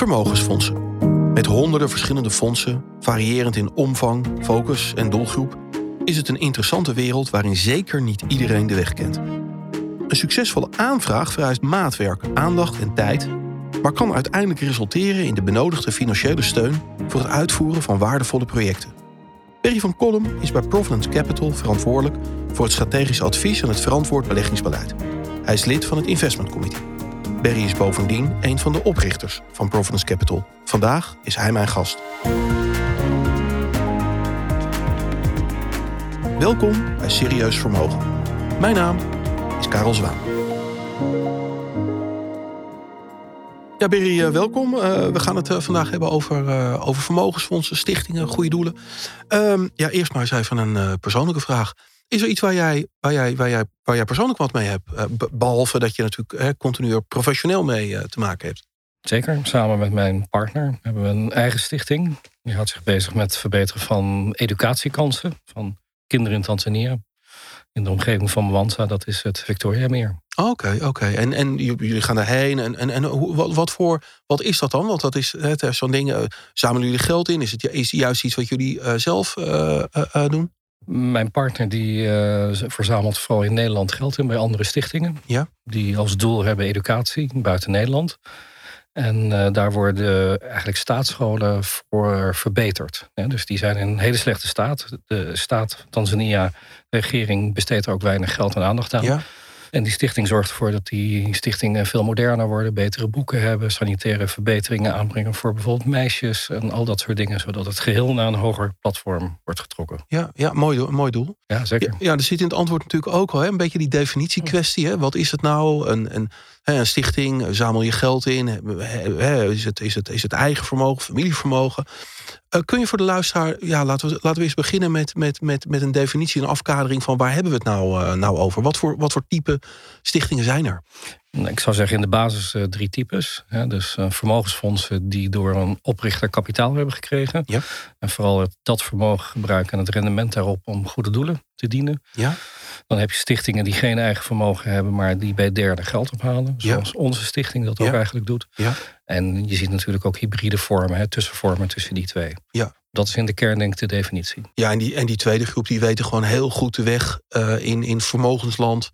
Vermogensfondsen. Met honderden verschillende fondsen, variërend in omvang, focus en doelgroep, is het een interessante wereld waarin zeker niet iedereen de weg kent. Een succesvolle aanvraag vereist maatwerk, aandacht en tijd, maar kan uiteindelijk resulteren in de benodigde financiële steun voor het uitvoeren van waardevolle projecten. Perry van Kolm is bij Providence Capital verantwoordelijk voor het strategisch advies en het verantwoord beleggingsbeleid. Hij is lid van het Investment Committee. Barry is bovendien een van de oprichters van Providence Capital. Vandaag is hij mijn gast. Welkom bij Serieus Vermogen. Mijn naam is Karel Zwaan. Ja, Berry, eh, welkom. Uh, we gaan het uh, vandaag hebben over, over vermogensfondsen, stichtingen, goede doelen. Um, ja, eerst maar eens even een persoonlijke vraag. Is er iets waar jij, waar jij, waar jij, waar jij persoonlijk wat mee hebt? behalve dat je natuurlijk continu professioneel mee te maken hebt. Zeker. Samen met mijn partner hebben we een eigen stichting. Die houdt zich bezig met het verbeteren van educatiekansen van kinderen in Tanzania. In de omgeving van Mwanza, dat is het Victoria Meer. Oké, oké. En, en jullie gaan daarheen. En, en, en wat, wat, voor, wat is dat dan? Want dat is zo'n ding. Uh, zamelen jullie geld in? Is het is juist iets wat jullie zelf doen? Mijn partner die verzamelt vooral in Nederland geld in bij andere stichtingen. Ja. Die als doel hebben educatie buiten Nederland. En uh, daar worden eigenlijk staatsscholen voor verbeterd. Ja, dus die zijn in een hele slechte staat. De staat Tanzania, de regering, besteedt er ook weinig geld en aandacht aan. Ja. En die stichting zorgt ervoor dat die stichtingen veel moderner worden, betere boeken hebben, sanitaire verbeteringen aanbrengen voor bijvoorbeeld meisjes en al dat soort dingen, zodat het geheel naar een hoger platform wordt getrokken. Ja, ja mooi, doel, mooi doel. Ja, zeker. Ja, er zit in het antwoord natuurlijk ook al hè, een beetje die definitiekwestie. Hè? Wat is het nou? Een, een, een stichting, zamel je geld in? Is het, is, het, is het eigen vermogen, familievermogen? Uh, kun je voor de luisteraar, ja, laten we, laten we eens beginnen met, met, met, met een definitie, een afkadering van waar hebben we het nou, uh, nou over? Wat voor, wat voor type stichtingen zijn er? Ik zou zeggen in de basis uh, drie types. Hè, dus vermogensfondsen die door een oprichter kapitaal hebben gekregen. Ja. En vooral het, dat vermogen gebruiken en het rendement daarop om goede doelen te dienen. Ja. Dan heb je stichtingen die geen eigen vermogen hebben, maar die bij derden geld ophalen. Zoals onze stichting dat ook eigenlijk doet. Ja. En je ziet natuurlijk ook hybride vormen, hè, tussenvormen tussen die twee. Ja. Dat is in de kern denk ik de definitie. Ja, en die, en die tweede groep die weten gewoon heel goed de weg uh, in, in vermogensland.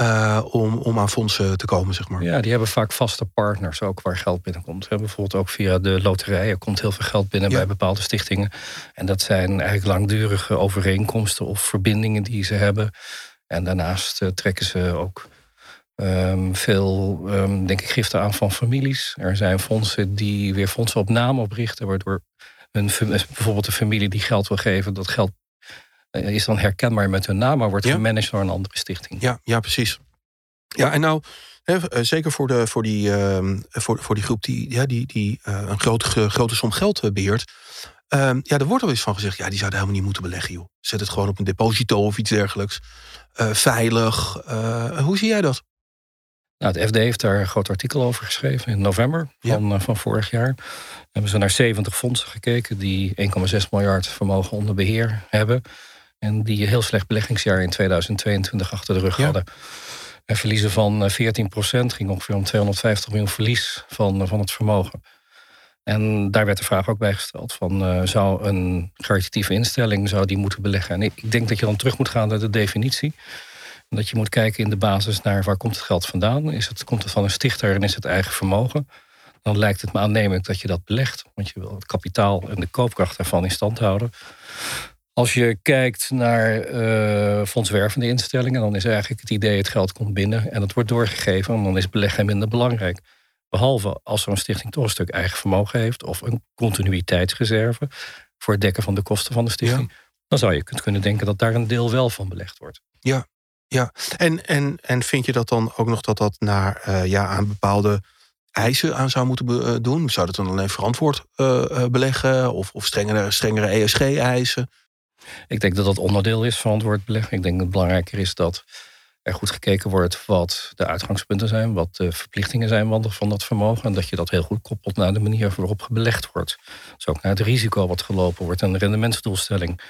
Uh, om, om aan fondsen te komen, zeg maar. Ja, die hebben vaak vaste partners ook waar geld binnenkomt. Bijvoorbeeld ook via de loterijen komt heel veel geld binnen ja. bij bepaalde stichtingen. En dat zijn eigenlijk langdurige overeenkomsten of verbindingen die ze hebben. En daarnaast uh, trekken ze ook um, veel, um, denk ik, giften aan van families. Er zijn fondsen die weer fondsen op naam oprichten, waardoor een, bijvoorbeeld een familie die geld wil geven, dat geld is dan herkenbaar met hun naam, maar wordt ja. gemanaged door een andere stichting. Ja, ja precies. Ja, en nou, hè, zeker voor, de, voor, die, uh, voor, voor die groep die, ja, die, die uh, een grote, grote som geld beheert. Uh, ja, er wordt al eens van gezegd, ja, die zouden helemaal niet moeten beleggen, joh. Zet het gewoon op een deposito of iets dergelijks. Uh, veilig. hoe zie jij dat? Nou, het FD heeft daar een groot artikel over geschreven in november van, ja. van vorig jaar. Hebben ze naar 70 fondsen gekeken die 1,6 miljard vermogen onder beheer hebben. En die een heel slecht beleggingsjaar in 2022 achter de rug ja. hadden. En verliezen van 14 procent ging ongeveer om 250 miljoen verlies van, van het vermogen. En daar werd de vraag ook bij gesteld: van, uh, zou een caritatieve instelling zou die moeten beleggen? En ik, ik denk dat je dan terug moet gaan naar de definitie. En dat je moet kijken in de basis naar waar komt het geld vandaan? Is het, komt het van een stichter en is het eigen vermogen? Dan lijkt het me aannemelijk dat je dat belegt. Want je wil het kapitaal en de koopkracht daarvan in stand houden. Als je kijkt naar uh, fondswervende instellingen, dan is eigenlijk het idee: het geld komt binnen en het wordt doorgegeven. En dan is beleggen minder belangrijk. Behalve als zo'n stichting toch een stuk eigen vermogen heeft of een continuïteitsreserve voor het dekken van de kosten van de stichting. Ja. Dan zou je kunnen denken dat daar een deel wel van belegd wordt. Ja, ja. En, en, en vind je dat dan ook nog dat dat naar, uh, ja, aan bepaalde eisen aan zou moeten be, uh, doen? Zou dat dan alleen verantwoord uh, beleggen of, of strengere, strengere ESG-eisen? Ik denk dat dat onderdeel is, verantwoord beleggen. Ik denk dat het belangrijker is dat er goed gekeken wordt wat de uitgangspunten zijn, wat de verplichtingen zijn van dat vermogen. En dat je dat heel goed koppelt naar de manier waarop belegd wordt. Dus ook naar het risico wat gelopen wordt en de rendementsdoelstelling.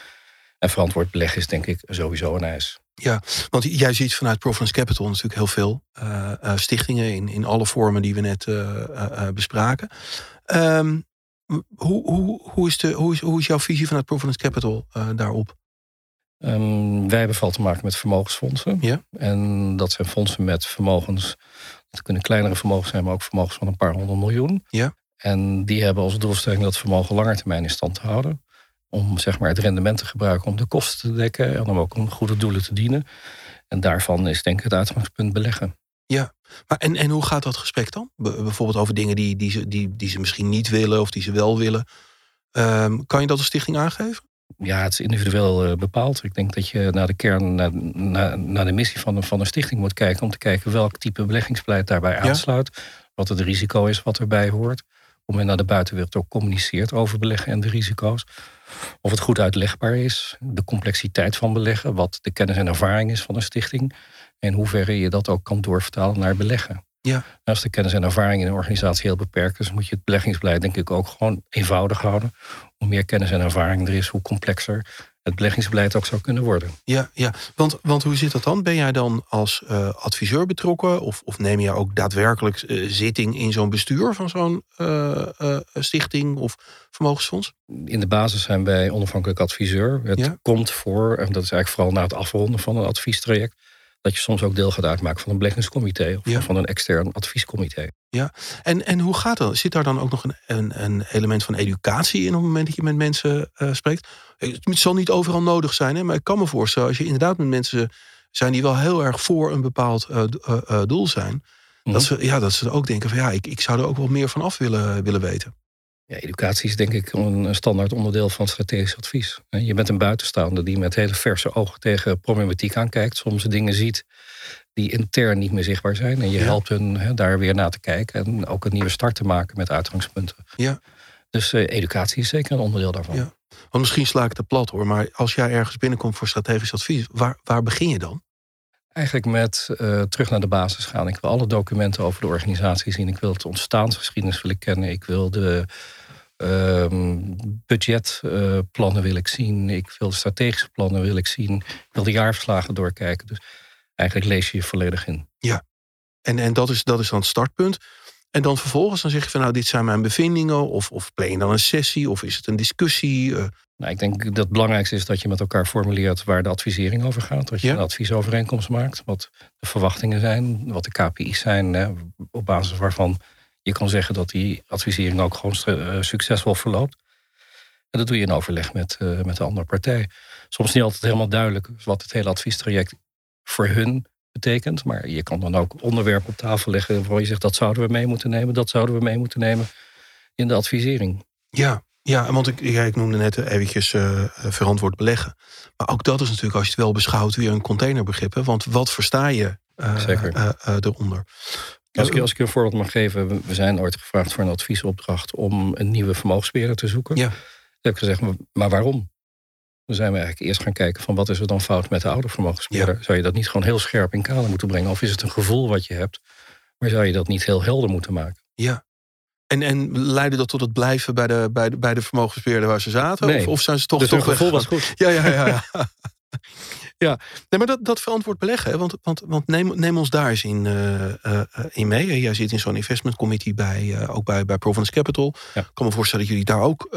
En verantwoord beleggen is denk ik sowieso een eis. Ja, want jij ziet vanuit Providence Capital natuurlijk heel veel stichtingen in, in alle vormen die we net bespraken. Um, hoe, hoe, hoe, is de, hoe, is, hoe is jouw visie vanuit Providence Capital daarop? Um, wij hebben vooral te maken met vermogensfondsen. Ja. En dat zijn fondsen met vermogens. Het kunnen kleinere vermogens zijn, maar ook vermogens van een paar honderd miljoen. Ja. En die hebben als doelstelling dat vermogen langer termijn in stand te houden. Om zeg maar, het rendement te gebruiken om de kosten te dekken en om ook om goede doelen te dienen. En daarvan is denk ik het uitgangspunt beleggen. Ja, maar en, en hoe gaat dat gesprek dan? Bijvoorbeeld over dingen die, die, ze, die, die ze misschien niet willen of die ze wel willen. Um, kan je dat als stichting aangeven? Ja, het is individueel uh, bepaald. Ik denk dat je naar de kern, naar, naar, naar, de missie van een, van een stichting moet kijken. Om te kijken welk type beleggingsbeleid daarbij aansluit. Wat het risico is wat erbij hoort. Hoe men naar de buitenwereld ook communiceert over beleggen en de risico's. Of het goed uitlegbaar is. De complexiteit van beleggen. Wat de kennis en ervaring is van een stichting. En hoeverre je dat ook kan doorvertalen naar beleggen. Ja. Als de kennis en ervaring in een organisatie heel beperkt is, moet je het beleggingsbeleid denk ik ook gewoon eenvoudig houden. Hoe meer kennis en ervaring er is, hoe complexer het beleggingsbeleid ook zou kunnen worden. Ja, ja. Want, want hoe zit dat dan? Ben jij dan als uh, adviseur betrokken? Of, of neem je ook daadwerkelijk uh, zitting in zo'n bestuur van zo'n uh, stichting of vermogensfonds? In de basis zijn wij onafhankelijk adviseur. Het Ja. komt voor, en dat is eigenlijk vooral na het afronden van een adviestraject, dat je soms ook deel gaat uitmaken van een beleggingscomité of Ja. van een extern adviescomité. En, en hoe gaat dat? Zit daar dan ook nog een, een, een element van educatie in op het moment dat je met mensen eh, spreekt? Het zal niet overal nodig zijn, hè, maar ik kan me voorstellen als je inderdaad met mensen zijn die wel heel erg voor een bepaald eh, eh, doel zijn, Mhm. dat, ze, ja, dat ze ook denken van ja, ik, ik zou er ook wel meer van af willen, willen weten. Ja, educatie is denk ik een standaard onderdeel van strategisch advies. Je bent een buitenstaander die met hele verse ogen tegen problematiek aankijkt. Soms dingen ziet die intern niet meer zichtbaar zijn. En je Ja. helpt hun daar weer naar te kijken. En ook een nieuwe start te maken met uitgangspunten. Ja. Dus eh, educatie is zeker een onderdeel daarvan. Ja. Want misschien sla ik het te plat hoor, maar als jij ergens binnenkomt voor strategisch advies, waar, waar begin je dan? Eigenlijk met eh, terug naar de basis gaan. Ik wil alle documenten over de organisatie zien. Ik wil het ontstaansgeschiedenis willen kennen. Ik wil de ehm, budgetplannen wil ik zien. Ik wil strategische plannen wil ik zien. Ik wil de jaarverslagen doorkijken. Dus eigenlijk lees je je volledig in. En, en dat, is, dat is dan het startpunt. En dan vervolgens dan zeg je van nou, dit zijn mijn bevindingen. Of, of plan je dan een sessie of is het een discussie? Eh, Nou, ik denk dat het belangrijkste is dat je met elkaar formuleert waar de advisering over gaat. Dat je Ja. een adviesovereenkomst maakt. Wat de verwachtingen zijn, wat de KPI's zijn. Hè, op basis waarvan je kan zeggen dat die advisering ook gewoon eh, succesvol verloopt. En dat doe je in overleg met, eh, met de andere partij. Soms niet altijd helemaal duidelijk wat het hele adviestraject voor hun betekent. Maar je kan dan ook onderwerpen op tafel leggen waarvan je zegt dat zouden we mee moeten nemen, dat zouden we mee moeten nemen in de advisering. ja, ja, want ik, ik noemde net eventjes eh, verantwoord beleggen. Maar ook dat is natuurlijk, als je het wel beschouwt, weer een containerbegrip. Hè? Want wat versta je eh, Zeker. eh, eronder? Als ik, als ik je een voorbeeld mag geven, we- zijn ooit gevraagd voor een adviesopdracht om een nieuwe vermogensbeheerder te zoeken. Ja. Toen heb ik gezegd, maar- maar waarom? Dan zijn we eigenlijk eerst gaan kijken van wat is er dan fout met de oude vermogensbeheerder. Zou je dat niet gewoon heel scherp in kader moeten brengen? Of is het een gevoel wat je hebt? Maar zou je dat niet heel helder moeten maken? Ja. En, en leidde dat tot het blijven bij de, bij de, bij de vermogensbeheerder waar ze zaten? Nee. Of, of zijn ze toch, dus toch gevoel was goed. Ja, ja, ja. ja. ja. Nee, maar dat, dat verantwoord beleggen, hè, want, want, want neem, neem ons daar eens in, eh, in mee. Jij zit in zo'n investment committee bij, eh, ook bij, bij Providence Capital. Ja. Ik kan me voorstellen dat jullie daar ook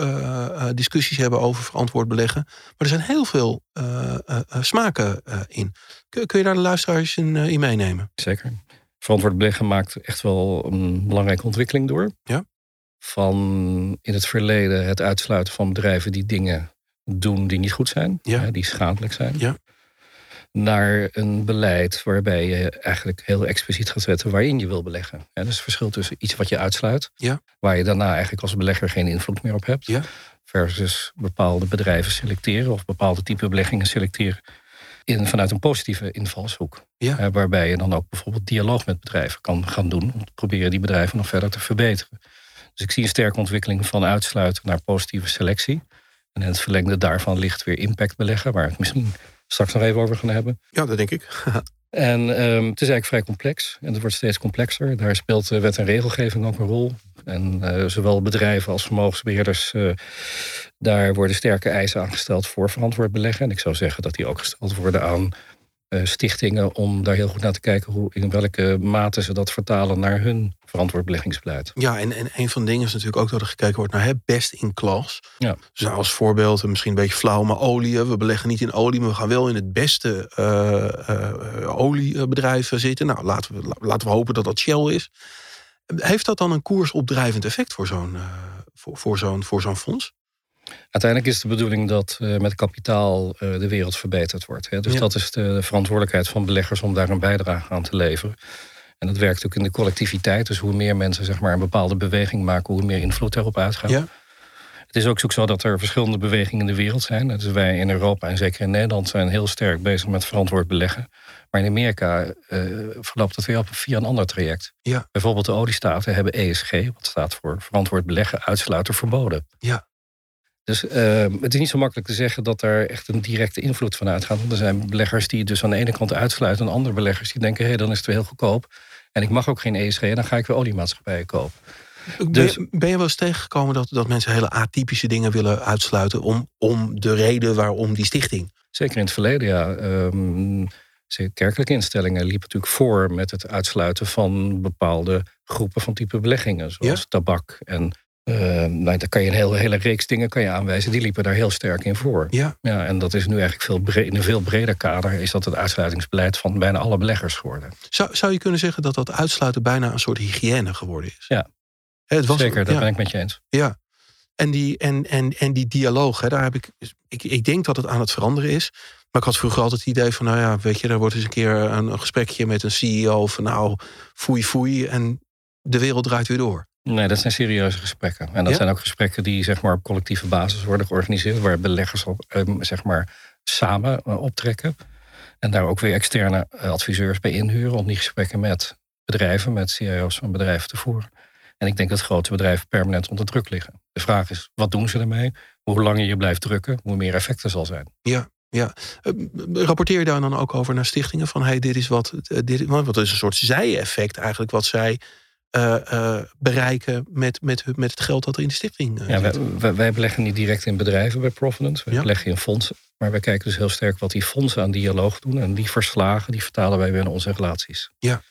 discussies hebben over verantwoord beleggen. Maar er zijn heel veel smaken in. Kun, kun je daar de luisteraars in, in meenemen? Zeker. Verantwoord beleggen maakt echt wel een belangrijke ontwikkeling door. Ja. Van in het verleden het uitsluiten van bedrijven die dingen doen die niet goed zijn, Ja. die schadelijk zijn. Ja. Naar een beleid waarbij je eigenlijk heel expliciet gaat zetten waarin je wil beleggen. Dus het verschil tussen iets wat je uitsluit, Ja. waar je daarna eigenlijk als belegger geen invloed meer op hebt, versus bepaalde bedrijven selecteren of bepaalde type beleggingen selecteren in, vanuit een positieve invalshoek. Ja. Eh, waarbij je dan ook bijvoorbeeld dialoog met bedrijven kan gaan doen. Om te proberen die bedrijven nog verder te verbeteren. Dus ik zie een sterke ontwikkeling van uitsluiten naar positieve selectie. En in het verlengde daarvan ligt weer impact beleggen. Waar we het misschien straks nog even over gaan hebben. Ja, dat denk ik. En ehm, het is eigenlijk vrij complex. En het wordt steeds complexer. Daar speelt wet en regelgeving ook een rol. En zowel bedrijven als vermogensbeheerders, daar worden sterke eisen aangesteld voor verantwoord beleggen. En ik zou zeggen dat die ook gesteld worden aan eh, stichtingen om daar heel goed naar te kijken hoe, in welke mate ze dat vertalen naar hun verantwoord beleggingsbeleid. Ja, en, en een van de dingen is natuurlijk ook dat er gekeken wordt naar best in class. Ja. Dus als voorbeeld, misschien een beetje flauw, maar olie. We beleggen niet in olie, maar we gaan wel in het beste uh, oliebedrijf zitten. Nou, laten we, laten we hopen dat dat Shell is. Heeft dat dan een koersopdrijvend effect voor zo'n voor, voor zo'n voor zo'n fonds? Uiteindelijk is de bedoeling dat uh, met kapitaal uh, de wereld verbeterd wordt. Hè? Dus dat is de verantwoordelijkheid van beleggers om daar een bijdrage aan te leveren. En dat werkt ook in de collectiviteit. Dus hoe meer mensen zeg maar, een bepaalde beweging maken, hoe meer invloed daarop uitgaat. Ja. Het is ook zo dat er verschillende bewegingen in de wereld zijn. Dus wij in Europa en zeker in Nederland zijn heel sterk bezig met verantwoord beleggen. Maar in Amerika uh, verloopt dat weer op via een ander traject. Ja. Bijvoorbeeld de oliestaten hebben ESG, wat staat voor verantwoord beleggen, uitsluiter verboden. Ja. Dus uh, het is niet zo makkelijk te zeggen dat er echt een directe invloed van uitgaat. Want er zijn beleggers die dus aan de ene kant uitsluiten... en andere beleggers die denken, hé, hey, dan is het weer heel goedkoop. En ik mag ook geen ESG en dan ga ik weer oliemaatschappijen kopen. Dus, ben, je wel eens tegengekomen dat, dat mensen hele atypische dingen willen uitsluiten... om, om de reden waarom die stichting? Zeker in het verleden, ja. Um, kerkelijke instellingen liepen natuurlijk voor met het uitsluiten van bepaalde groepen van type beleggingen, zoals tabak en uh, nou, daar kan je een hele, hele reeks dingen kan je aanwijzen. Die liepen daar heel sterk in voor. Ja. Ja, en dat is nu eigenlijk veel breed, in een veel breder kader... is dat het uitsluitingsbeleid van bijna alle beleggers geworden. Zou, zou je kunnen zeggen dat dat uitsluiten bijna een soort hygiëne geworden is? Ja, het was, zeker. Dat ben ik met je eens. Ja. En die, en, en, en die dialoog, hè, daar heb ik, ik... Ik denk dat het aan het veranderen is. Maar ik had vroeger altijd het idee van... nou ja, weet je, er wordt eens een keer een, een gesprekje met een CEO... van nou, foei foei en de wereld draait weer door. Nee, dat zijn serieuze gesprekken. En dat zijn ook gesprekken die zeg maar, op collectieve basis worden georganiseerd, waar beleggers op, ehm, zeg maar, samen eh, optrekken. En daar ook weer externe eh, adviseurs bij inhuren om die gesprekken met bedrijven, met CIO's van bedrijven te voeren. En ik denk dat grote bedrijven permanent onder druk liggen. De vraag is, wat doen ze ermee? Hoe langer je blijft drukken, hoe meer effect er zal zijn. Ja, ja. Eh, rapporteer je daar dan ook over naar stichtingen van hey, dit is wat, dit, want het is een soort zij-effect eigenlijk wat zij uh, uh, bereiken met, met, met het geld dat er in de stichting uh, ja, wij, wij, beleggen niet direct in bedrijven bij Providence. Wij beleggen in fondsen. Maar wij kijken dus heel sterk wat die fondsen aan dialoog doen. En die verslagen, die vertalen wij weer in onze relaties. Ja,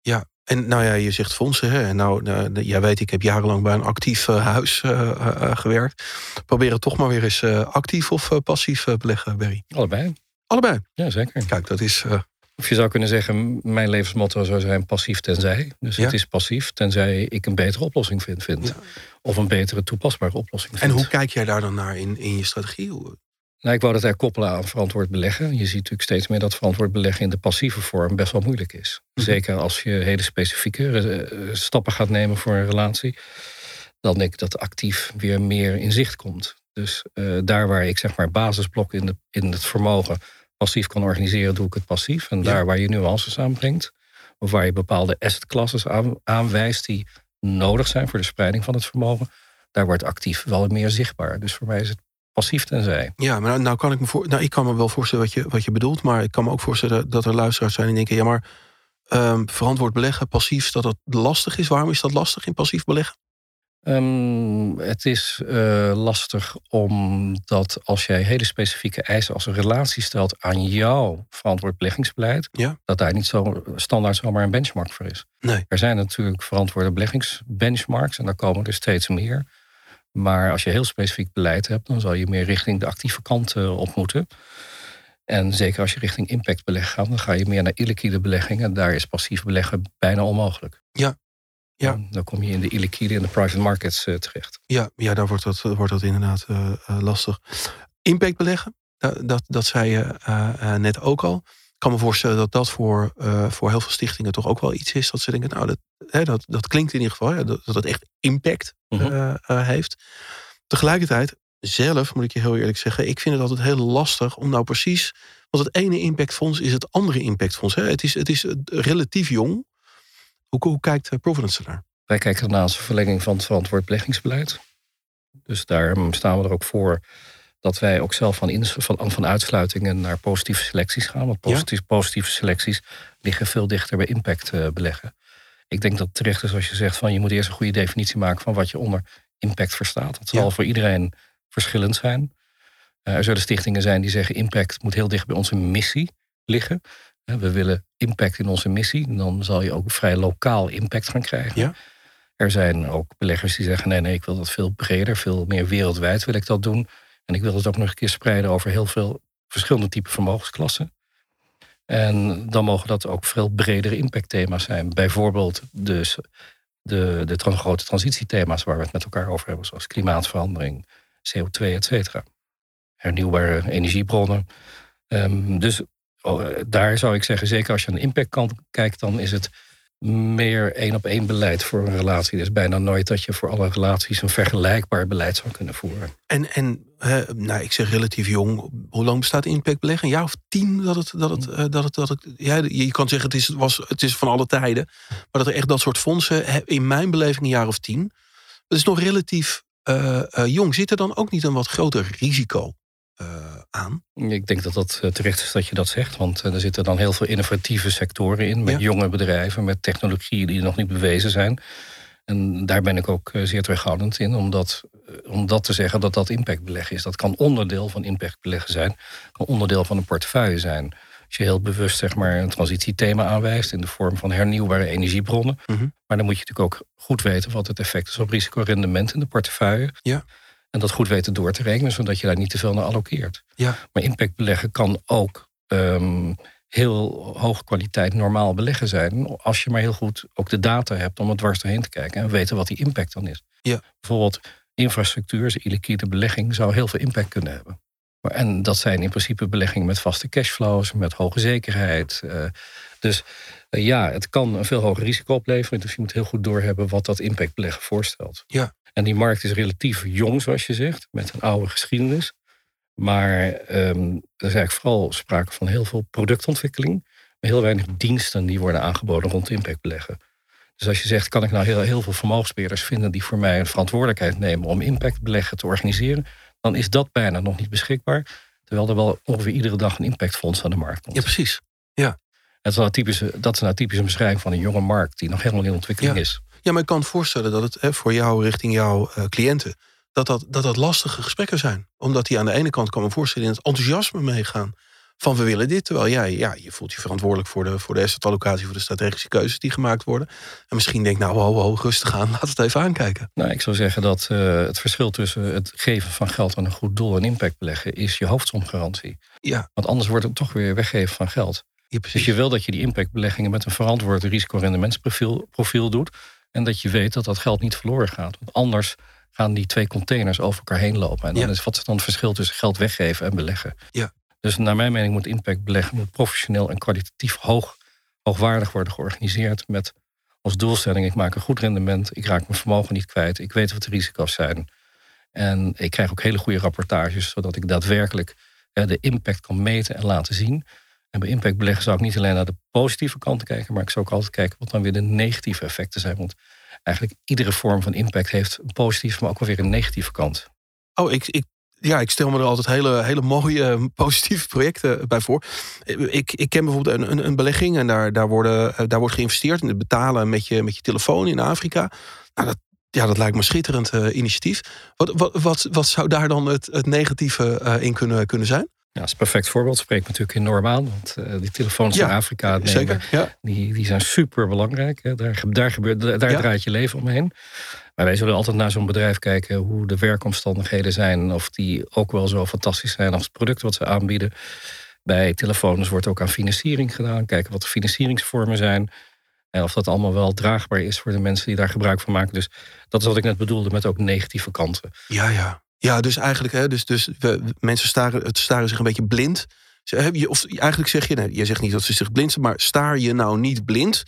ja. En nou ja, je zegt fondsen. Hè? En nou, nou jij weet, ik heb jarenlang bij een actief huis gewerkt. Probeer het toch maar weer eens actief of passief beleggen, Berry. Allebei. Allebei? Ja, zeker. Kijk, dat is of je zou kunnen zeggen, mijn levensmotto zou zijn passief tenzij. Dus het is passief tenzij ik een betere oplossing vind. vind. Of een betere toepasbare oplossing vind. En hoe kijk jij daar dan naar in, in je strategie? Nou, ik wou dat er koppelen aan verantwoord beleggen. Je ziet natuurlijk steeds meer dat verantwoord beleggen in de passieve vorm best wel moeilijk is. Mhm. Zeker als je hele specifieke eh, stappen gaat nemen voor een relatie. Dan denk ik dat actief weer meer in zicht komt. Dus uh, daar waar ik zeg maar basisblok in, de, in het vermogen passief kan organiseren, doe ik het passief. En daar waar je nuances aanbrengt, of waar je bepaalde asset aan, aanwijst die nodig zijn voor de spreiding van het vermogen, daar wordt actief wel meer zichtbaar. Dus voor mij is het passief tenzij. Ja, maar nou, nou kan ik me voor, nou, ik kan me wel voorstellen wat je, wat je bedoelt, maar ik kan me ook voorstellen dat er luisteraars zijn die denken, ja, maar um, verantwoord beleggen, passief, dat dat lastig is. Waarom is dat lastig in passief beleggen? Um, het is uh, lastig omdat als jij hele specifieke eisen als een relatie stelt aan jouw verantwoord beleggingsbeleid, ja. dat daar niet zo standaard zomaar een benchmark voor is. Nee. Er zijn natuurlijk verantwoorde beleggingsbenchmarks en daar komen er steeds meer. Maar als je heel specifiek beleid hebt, dan zal je meer richting de actieve kant op moeten. En zeker als je richting impact beleggen gaat, dan ga je meer naar illiquide beleggingen. Daar is passief beleggen bijna onmogelijk. Ja, ja. Dan kom je in de illiquide en de private markets uh, terecht. Ja, ja, daar wordt dat, wordt dat inderdaad uh, lastig. Impact beleggen, dat, dat, dat zei je uh, net ook al. Ik kan me voorstellen dat dat voor, voor heel veel stichtingen toch ook wel iets is. Dat ze denken, nou, dat, hè, dat, dat klinkt in ieder geval, hè, dat, dat het echt impact mm heeft. Tegelijkertijd, zelf moet ik je heel eerlijk zeggen, ik vind het altijd heel lastig om nou precies. Want het ene impactfonds is het andere impactfonds. Hè. Het, is, het is relatief jong. Hoe, hoe kijkt eh, Providence ernaar? Wij kijken ernaar als een verlenging van het verantwoord beleggingsbeleid. Dus daar staan we er ook voor dat wij ook zelf van, van, van uitsluitingen naar positieve selecties gaan. Want positieve, positieve selecties liggen veel dichter bij impact uh, beleggen. ik denk dat het terecht is als je zegt van je moet eerst een goede definitie maken van wat je onder impact verstaat. Dat zal voor iedereen verschillend zijn. Uh, er zullen stichtingen zijn die zeggen impact moet heel dicht bij onze missie liggen. we willen impact in onze missie. Dan zal je ook vrij lokaal impact gaan krijgen. Ja. Er zijn ook beleggers die zeggen: nee, nee, ik wil dat veel breder, veel meer wereldwijd wil ik dat doen. En ik wil het ook nog een keer spreiden over heel veel verschillende typen vermogensklassen. En dan mogen dat ook veel bredere impactthema's zijn. Bijvoorbeeld dus de, de grote transitiethema's waar we het met elkaar over hebben, zoals klimaatverandering, CO2, et cetera. Hernieuwbare energiebronnen. Um, dus oh, daar zou ik zeggen, zeker als je aan de impactkant kijkt, dan is het meer één op één beleid voor een relatie. Dus bijna nooit dat je voor alle relaties een vergelijkbaar beleid zou kunnen voeren. En, en nou, ik zeg relatief jong. Hoe lang bestaat Impact beleggen? Een jaar of tien dat het. Dat het, uh, dat het, dat het ja, je kan zeggen, het is, was, het is van alle tijden. Maar dat er echt dat soort fondsen, in mijn beleving, een jaar of tien. Dat is nog relatief uh, uh, jong. Zit er dan ook niet een wat groter risico aan? Ik denk dat dat terecht is dat je dat zegt. Want er zitten dan heel veel innovatieve sectoren in. Met jonge bedrijven, met technologieën die nog niet bewezen zijn. En daar ben ik ook zeer terughoudend in, omdat eh, om dat te zeggen dat dat impactbeleggen is. Dat kan onderdeel van impactbeleggen zijn, kan onderdeel van een portefeuille zijn. Als je heel bewust zeg maar, een transitiethema aanwijst in de vorm van hernieuwbare energiebronnen. Mhm. Maar dan moet je natuurlijk ook goed weten wat het effect is op risicorendement in de portefeuille. Ja. En dat goed weten door te rekenen, zodat je daar niet te veel naar allokeert. Ja. Maar impactbeleggen kan ook um, heel hoge kwaliteit normaal beleggen zijn. Als je maar heel goed ook de data hebt om het dwars doorheen te kijken en weten wat die impact dan is. Ja. Bijvoorbeeld infrastructuur, illiquide belegging, zou heel veel impact kunnen hebben. En dat zijn in principe beleggingen met vaste cashflows, met hoge zekerheid. Eh, dus eh, ja, het kan een veel hoger risico opleveren. Dus je moet heel goed doorhebben wat dat impactbeleggen voorstelt. Ja. En die markt is relatief jong, zoals je zegt, met een oude geschiedenis. Maar um, er is eigenlijk vooral sprake van heel veel productontwikkeling. Maar heel weinig diensten die worden aangeboden rond impactbeleggen. Dus als je zegt, kan ik nou heel, heel veel vermogensbeheerders vinden die voor mij een verantwoordelijkheid nemen om impactbeleggen te organiseren, dan is dat bijna nog niet beschikbaar. Terwijl er wel ongeveer iedere dag een impactfonds aan de markt komt. Ja, precies. Ja. Dat is, nou typische, dat is nou typisch een beschrijving van een jonge markt die nog helemaal in ontwikkeling is. Ja, maar ik kan voorstellen dat het hè, voor jou richting jouw uh, cliënten, dat dat, dat dat lastige gesprekken zijn. Omdat die aan de ene kant kan me voorstellen in het enthousiasme meegaan van we willen dit. Terwijl jij, ja, je voelt je verantwoordelijk voor de, voor de assetallocatie, voor de strategische keuzes die gemaakt worden. En misschien denk nou, ho, ho, rustig aan, laat het even aankijken. Nou, ik zou zeggen dat uh, het verschil tussen het geven van geld aan een goed doel en impact beleggen is je hoofdsomgarantie. Ja. Want anders wordt het toch weer weggeven van geld. Ja, dus je wil dat je die impactbeleggingen met een verantwoord risicorendementsprofiel profiel doet. En dat je weet dat dat geld niet verloren gaat. Want anders gaan die twee containers over elkaar heen lopen. En dan is wat is dan het verschil tussen geld weggeven en beleggen? Ja. Dus naar mijn mening moet impactbeleggen moet professioneel en kwalitatief hoog, hoogwaardig worden georganiseerd. Met als doelstelling: ik maak een goed rendement, ik raak mijn vermogen niet kwijt, ik weet wat de risico's zijn. En ik krijg ook hele goede rapportages, zodat ik daadwerkelijk de impact kan meten en laten zien. En bij impactbeleggen zou ik niet alleen naar de positieve kanten kijken, maar ik zou ook altijd kijken wat dan weer de negatieve effecten zijn. Want eigenlijk iedere vorm van impact heeft een positieve, maar ook wel weer een negatieve kant. Oh, ik, ik ja, ik stel me er altijd hele, hele mooie, eh, positieve projecten bij voor. Ik, ik ken bijvoorbeeld een, een, een belegging en daar, daar, worden, eh, daar wordt geïnvesteerd in het betalen met je, met je telefoon in Afrika. Nou, dat, ja, dat lijkt me een schitterend initiatief. Wat, wat, wat, wat zou daar dan het, negatieve in kunnen, kunnen zijn? Ja, dat is een perfect voorbeeld. Spreekt natuurlijk enorm aan. Want uh, die telefoons ja, in Afrika nemen, zeker, ja. die, die zijn super belangrijk. Daar, daar, gebeurt, daar ja. draait je leven omheen. Maar wij zullen altijd naar zo'n bedrijf kijken hoe de werkomstandigheden zijn. Of die ook wel zo fantastisch zijn als het product wat ze aanbieden. Bij telefoons wordt ook aan financiering gedaan. Kijken wat de financieringsvormen zijn. En of dat allemaal wel draagbaar is voor de mensen die daar gebruik van maken. Dus dat is wat ik net bedoelde met ook negatieve kanten. Ja, ja. Ja, dus eigenlijk, hè, dus, dus we, mensen staren, het staren zich een beetje blind. Of eigenlijk zeg je, nee, je zegt niet dat ze zich blind zijn, maar staar je nou niet blind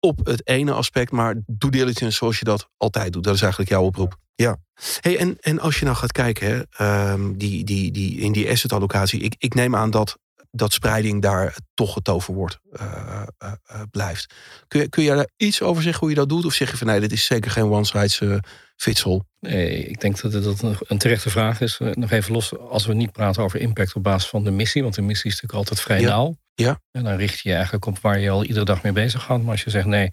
op het ene aspect, maar doe diligence zoals je dat altijd doet. Dat is eigenlijk jouw oproep. Ja. Hey, en, en als je nou gaat kijken, hè, um, die, die, die, in die asset allocatie, ik, ik neem aan dat, dat spreiding daar toch het toverwoord uh, uh, uh, blijft. Kun je, kun je daar iets over zeggen hoe je dat doet? Of zeg je van nee, dit is zeker geen one size fits all? Nee, ik denk dat dat een terechte vraag is. Nog even los, als we niet praten over impact op basis van de missie, want de missie is natuurlijk altijd vrij ja. nauw. Ja. En dan richt je je eigenlijk op waar je al iedere dag mee bezig gaat. Maar als je zegt nee,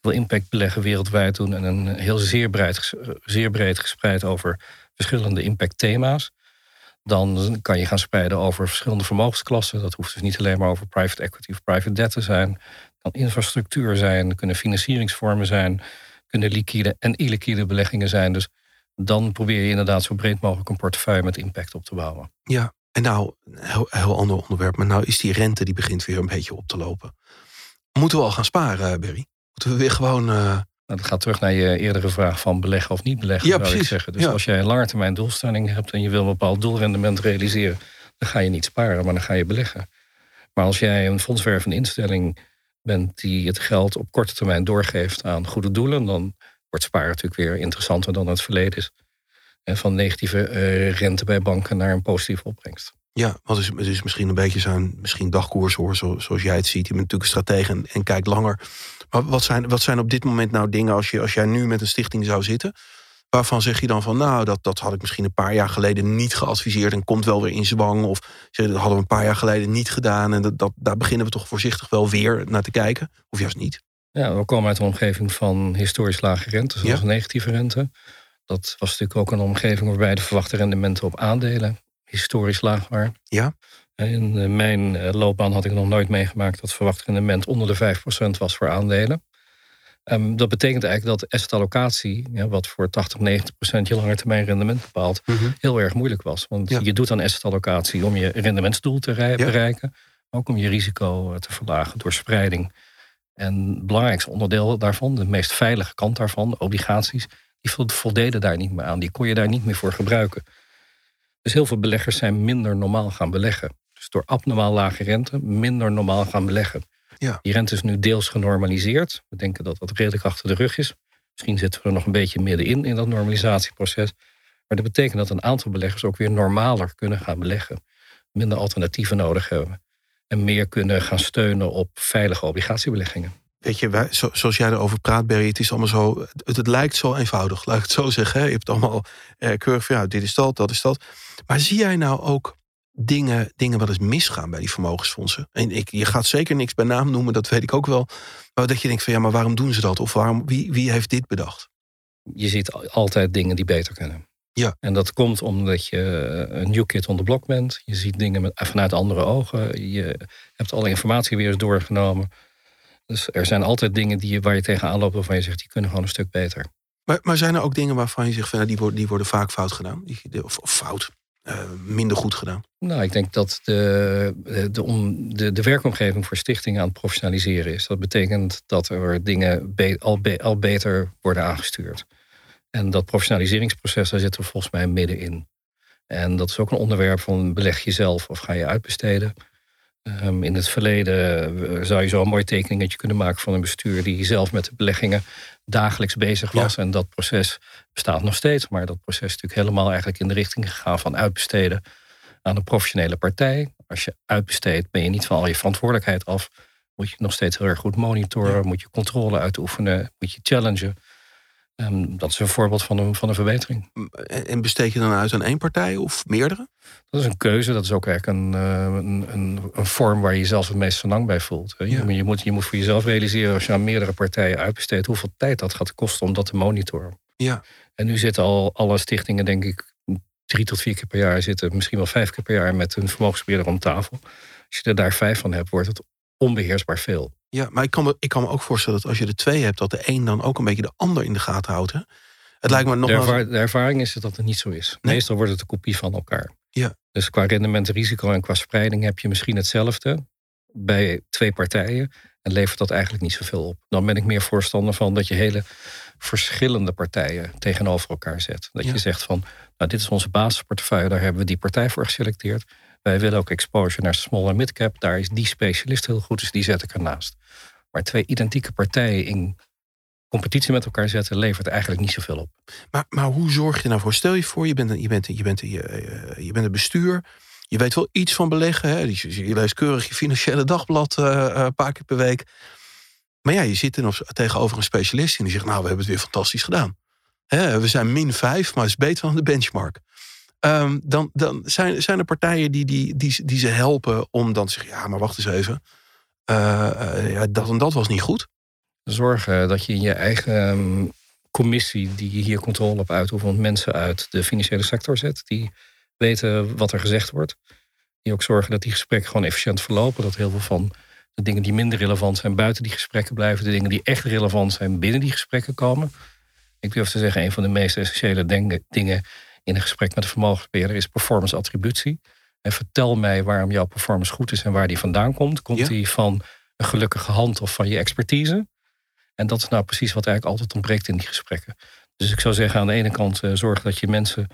wil impact beleggen wereldwijd doen en een heel zeer breed, zeer breed gespreid over verschillende impact thema's. Dan kan je gaan spreiden over verschillende vermogensklassen. Dat hoeft dus niet alleen maar over private equity of private debt te zijn. Het kan infrastructuur zijn, kunnen financieringsvormen zijn, kunnen liquide en illiquide beleggingen zijn. Dus dan probeer je inderdaad zo breed mogelijk een portefeuille met impact op te bouwen. Ja, en nou, een heel, heel ander onderwerp, maar nou is die rente die begint weer een beetje op te lopen. Moeten we al gaan sparen, Berry? Moeten we weer gewoon. Uh... Dat gaat terug naar je eerdere vraag van beleggen of niet beleggen. Ja, precies. Ik zeggen. Dus als jij een langetermijn doelstelling hebt en je wil een bepaald doelrendement realiseren, dan ga je niet sparen, maar dan ga je beleggen. Maar als jij een fondswervende instelling bent die het geld op korte termijn doorgeeft aan goede doelen, dan wordt sparen natuurlijk weer interessanter dan het verleden is. En van negatieve uh, rente bij banken naar een positieve opbrengst. Ja, want het is, het is misschien een beetje zo'n misschien dagkoers hoor, zoals jij het ziet. Je bent natuurlijk een stratege en, en kijkt langer. Maar wat zijn, wat zijn op dit moment nou dingen als, je, als jij nu met een stichting zou zitten? Waarvan zeg je dan van, nou, dat, dat had ik misschien een paar jaar geleden niet geadviseerd en komt wel weer in zwang. Of dat hadden we een paar jaar geleden niet gedaan. En dat, dat, daar beginnen we toch voorzichtig wel weer naar te kijken. Of juist niet. Ja, we komen uit een omgeving van historisch lage rente, zoals negatieve rente. Dat was natuurlijk ook een omgeving waarbij de verwachte rendementen op aandelen historisch laag waren. Ja. In eh, mijn eh, loopbaan had ik nog nooit meegemaakt dat verwacht rendement onder de 5% was voor aandelen. Um, dat betekent eigenlijk dat assetallocatie, ja, wat voor 80, 90% je lange termijn rendement bepaalt, mhm. heel erg moeilijk was. Want je doet aan assetallocatie om je rendementsdoel te bereiken, ook om je risico eh, te verlagen door spreiding. En het belangrijkste onderdeel daarvan, de meest veilige kant daarvan, obligaties, die voldeden daar niet meer aan. Die kon je daar niet meer voor gebruiken. Dus heel veel beleggers zijn minder normaal gaan beleggen. Dus door abnormaal lage rente minder normaal gaan beleggen. Ja. Die rente is nu deels genormaliseerd. We denken dat dat redelijk achter de rug is. Misschien zitten we er nog een beetje middenin in dat normalisatieproces. Maar dat betekent dat een aantal beleggers ook weer normaler kunnen gaan beleggen. Minder alternatieven nodig hebben. En meer kunnen gaan steunen op veilige obligatiebeleggingen. Weet je, wij, zoals jij erover praat, Barry, het is allemaal zo. Het, het, lijkt zo eenvoudig, laat ik het zo zeggen. Hè? Je hebt allemaal eh, keurig van ja, dit is dat, dat is dat. Maar zie jij nou ook dingen, dingen wat eens misgaan bij die vermogensfondsen? En ik, je gaat zeker niks bij naam noemen, dat weet ik ook wel. Maar dat je denkt van ja, maar waarom doen ze dat? Of waarom, wie, wie heeft dit bedacht? Je ziet altijd dingen die beter kunnen. Ja. En dat komt omdat je een new kid on the block bent. Je ziet dingen met, vanuit andere ogen. Je hebt alle informatie weer eens doorgenomen. Dus er zijn altijd dingen die, waar je tegenaan loopt waarvan je zegt, die kunnen gewoon een stuk beter. Maar, maar zijn er ook dingen waarvan je zegt, van, nou, die, worden, die worden vaak fout gedaan? Of, of fout, minder goed gedaan? Nou, ik denk dat de, de, om, de, de werkomgeving voor stichtingen aan het professionaliseren is. Dat betekent dat er dingen al, al beter worden aangestuurd. En dat professionaliseringsproces, daar zitten we volgens mij middenin. En dat is ook een onderwerp van beleg je zelf of ga je uitbesteden. Ehm, in het verleden eh, zou je zo een mooi tekeningetje kunnen maken van een bestuur die zelf met de beleggingen dagelijks bezig was. En dat proces bestaat nog steeds, maar dat proces is natuurlijk helemaal eigenlijk in de richting gegaan van uitbesteden aan een professionele partij. Als je uitbesteedt, ben je niet van al je verantwoordelijkheid af. Moet je nog steeds heel erg goed monitoren, moet je controle uitoefenen, moet je challengen. Um, dat is een voorbeeld van een, van een verbetering. En besteed je dan uit aan één partij of meerdere? Dat is een keuze. Dat is ook eigenlijk een, eh, een, een, een vorm waar je jezelf het meest lang bij voelt. Je, je, moet, je moet voor jezelf realiseren als je aan meerdere partijen uitbesteedt, hoeveel tijd dat gaat kosten om dat te monitoren. Ja. En nu zitten al alle stichtingen, denk ik, drie tot vier keer per jaar zitten, misschien wel vijf keer per jaar met een vermogensbeheerder om tafel. Als je er daar vijf van hebt, wordt het onbeheersbaar veel. Ja, maar ik kan, me, ik kan me ook voorstellen dat als je er twee hebt, dat de een dan ook een beetje de ander in de gaten houdt. Hè? Het lijkt me nog de, de ervaring is dat het niet zo is. Meestal wordt het een kopie van elkaar. Ja. Dus qua rendement, risico en qua spreiding heb je misschien hetzelfde bij twee partijen. En levert dat eigenlijk niet zoveel op. Dan ben ik meer voorstander van dat je hele verschillende partijen tegenover elkaar zet. Dat je zegt van, nou dit is onze basisportefeuille, daar hebben we die partij voor geselecteerd. Wij willen ook exposure naar small en midcap. Daar is die specialist heel goed, dus die zet ik ernaast. Maar twee identieke partijen in competitie met elkaar zetten, levert eigenlijk niet zoveel op. Maar, maar hoe zorg je nou voor? Stel je voor, je bent, je bent, je bent, je, eh, je bent het bestuur. Je weet wel iets van beleggen. Hè? Je, leest keurig je financiële dagblad uh, een paar keer per week. Maar ja, je zit nog tegenover een specialist en die zegt: Nou, we hebben het weer fantastisch gedaan. Hè, we zijn min 5, maar het is beter dan de benchmark. Ehm, dan, dan zijn, zijn er partijen die, die, die, die ze helpen om dan te zeggen: Ja, maar wacht eens even. Uh, ja, dat en dat was niet goed. zorgen dat je in je eigen ehm, commissie, die je hier controle op uitoefent, mensen uit de financiële sector zet. Die weten wat er gezegd wordt. Die ook zorgen dat die gesprekken gewoon efficiënt verlopen. Dat heel veel van de dingen die minder relevant zijn buiten die gesprekken blijven. De dingen die echt relevant zijn binnen die gesprekken komen. Ik durf te zeggen, een van de meest essentiële dingen in een gesprek met een vermogensbeheerder is performance attributie. En vertel mij waarom jouw performance goed is en waar die vandaan komt. Komt die van een gelukkige hand of van je expertise? En dat is nou precies wat eigenlijk altijd ontbreekt in die gesprekken. Dus ik zou zeggen, aan de ene kant uh, zorg dat je mensen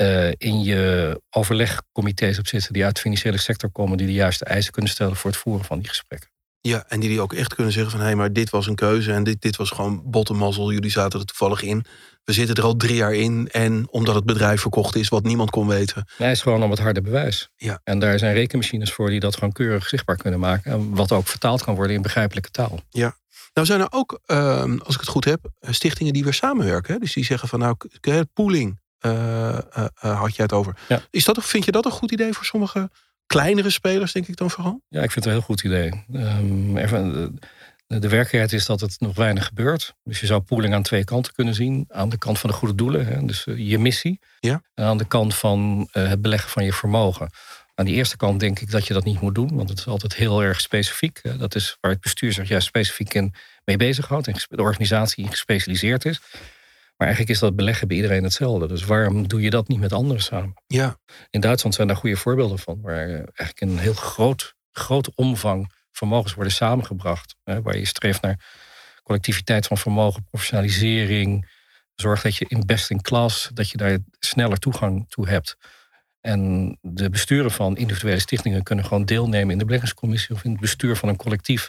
uh, in je overlegcomité's hebt zitten die uit de financiële sector komen, die de juiste eisen kunnen stellen voor het voeren van die gesprekken. Ja, en die die ook echt kunnen zeggen van hé, hey, maar dit was een keuze en dit, dit was gewoon bottenmazzel. Jullie zaten er toevallig in. We zitten er al drie jaar in en omdat het bedrijf verkocht is, wat niemand kon weten. Nee, is gewoon om het harde bewijs. Ja. En daar zijn rekenmachines voor die dat gewoon keurig zichtbaar kunnen maken. Wat ook vertaald kan worden in begrijpelijke taal. Ja. Nou zijn er ook, ehm, als ik het goed heb, stichtingen die weer samenwerken. Dus die zeggen van nou, pooling uh, uh, had jij het over. Ja. Is dat, vind je dat een goed idee voor sommige kleinere spelers, denk ik dan vooral? Ja, ik vind het een heel goed idee. Um, even, de, de werkelijkheid is dat het nog weinig gebeurt. Dus je zou pooling aan twee kanten kunnen zien. Aan de kant van de goede doelen, hè, dus je missie. Ja. En aan de kant van het beleggen van je vermogen. Aan die eerste kant denk ik dat je dat niet moet doen, want het is altijd heel erg specifiek. Dat is waar het bestuur zich juist specifiek in mee bezighoudt en de organisatie gespecialiseerd is. Maar eigenlijk is dat beleggen bij iedereen hetzelfde. Dus waarom doe je dat niet met anderen samen? Ja. In Duitsland zijn daar goede voorbeelden van, waar eigenlijk een heel groot, groot omvang vermogens worden samengebracht. Hè, waar je streeft naar collectiviteit van vermogen, professionalisering. Zorg dat je in best in class, dat je daar sneller toegang toe hebt. En de besturen van individuele stichtingen kunnen gewoon deelnemen in de beleggingscommissie of in het bestuur van een collectief.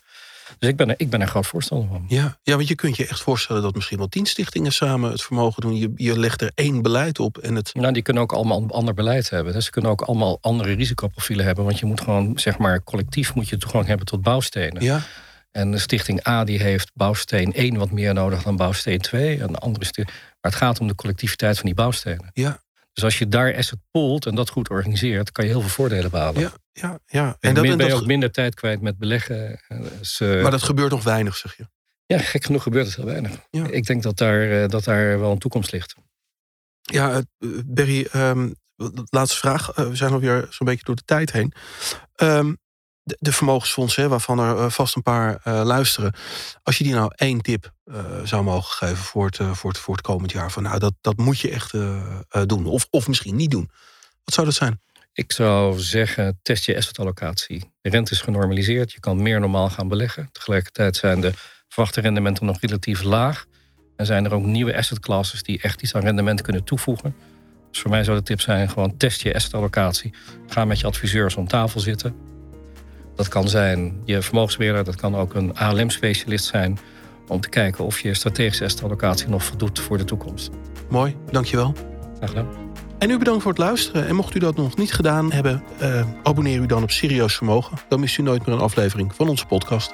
Dus ik ben, er, ik ben er groot voorstander van. Ja, ja, want je kunt je echt voorstellen dat misschien wel tien stichtingen samen het vermogen doen. Je, je legt er één beleid op. En het... Nou, die kunnen ook allemaal ander beleid hebben. Dus ze kunnen ook allemaal andere risicoprofielen hebben. Want je moet gewoon, zeg maar, collectief moet je toegang hebben tot bouwstenen. Ja. En de stichting A die heeft bouwsteen 1 wat meer nodig dan bouwsteen 2. En de andere stichting. Maar het gaat om de collectiviteit van die bouwstenen. Ja, dus als je daar asset poolt en dat goed organiseert, kan je heel veel voordelen behalen. Ja, ja, ja. En, en dan ben je ook minder tijd kwijt met beleggen. Dus, uh, maar dat gebeurt nog weinig, zeg je? Ja, gek genoeg gebeurt het heel weinig. Ja. Ik denk dat daar, uh, dat daar wel een toekomst ligt. Ja, Berry, um, laatste vraag. we zijn alweer zo'n beetje door de tijd heen. Um, de, de vermogensfondsen, waarvan er eh, vast een paar uh, luisteren. Als je die nou één tip uh, zou mogen geven voor het, voor, het, voor het komend jaar. Van nou, dat, dat moet je echt doen. Of, of misschien niet doen. Wat zou dat zijn? Ik zou zeggen, test je assetallocatie. De rente is genormaliseerd. Je kan meer normaal gaan beleggen. Tegelijkertijd zijn de verwachte rendementen nog relatief laag. En zijn er ook nieuwe asset classes die echt iets aan rendement kunnen toevoegen. Dus voor mij zou de tip zijn, gewoon test je assetallocatie. Ga met je adviseurs om tafel zitten dat kan zijn je vermogensbeheerder, dat kan ook een ALM-specialist zijn. Om te kijken of je strategische assetallocatie nog voldoet voor de toekomst. Mooi, dankjewel. Graag gedaan. En u bedankt voor het luisteren. En mocht u dat nog niet gedaan hebben, uh, abonneer u dan op Serieus Vermogen. Dan mist u nooit meer een aflevering van onze podcast.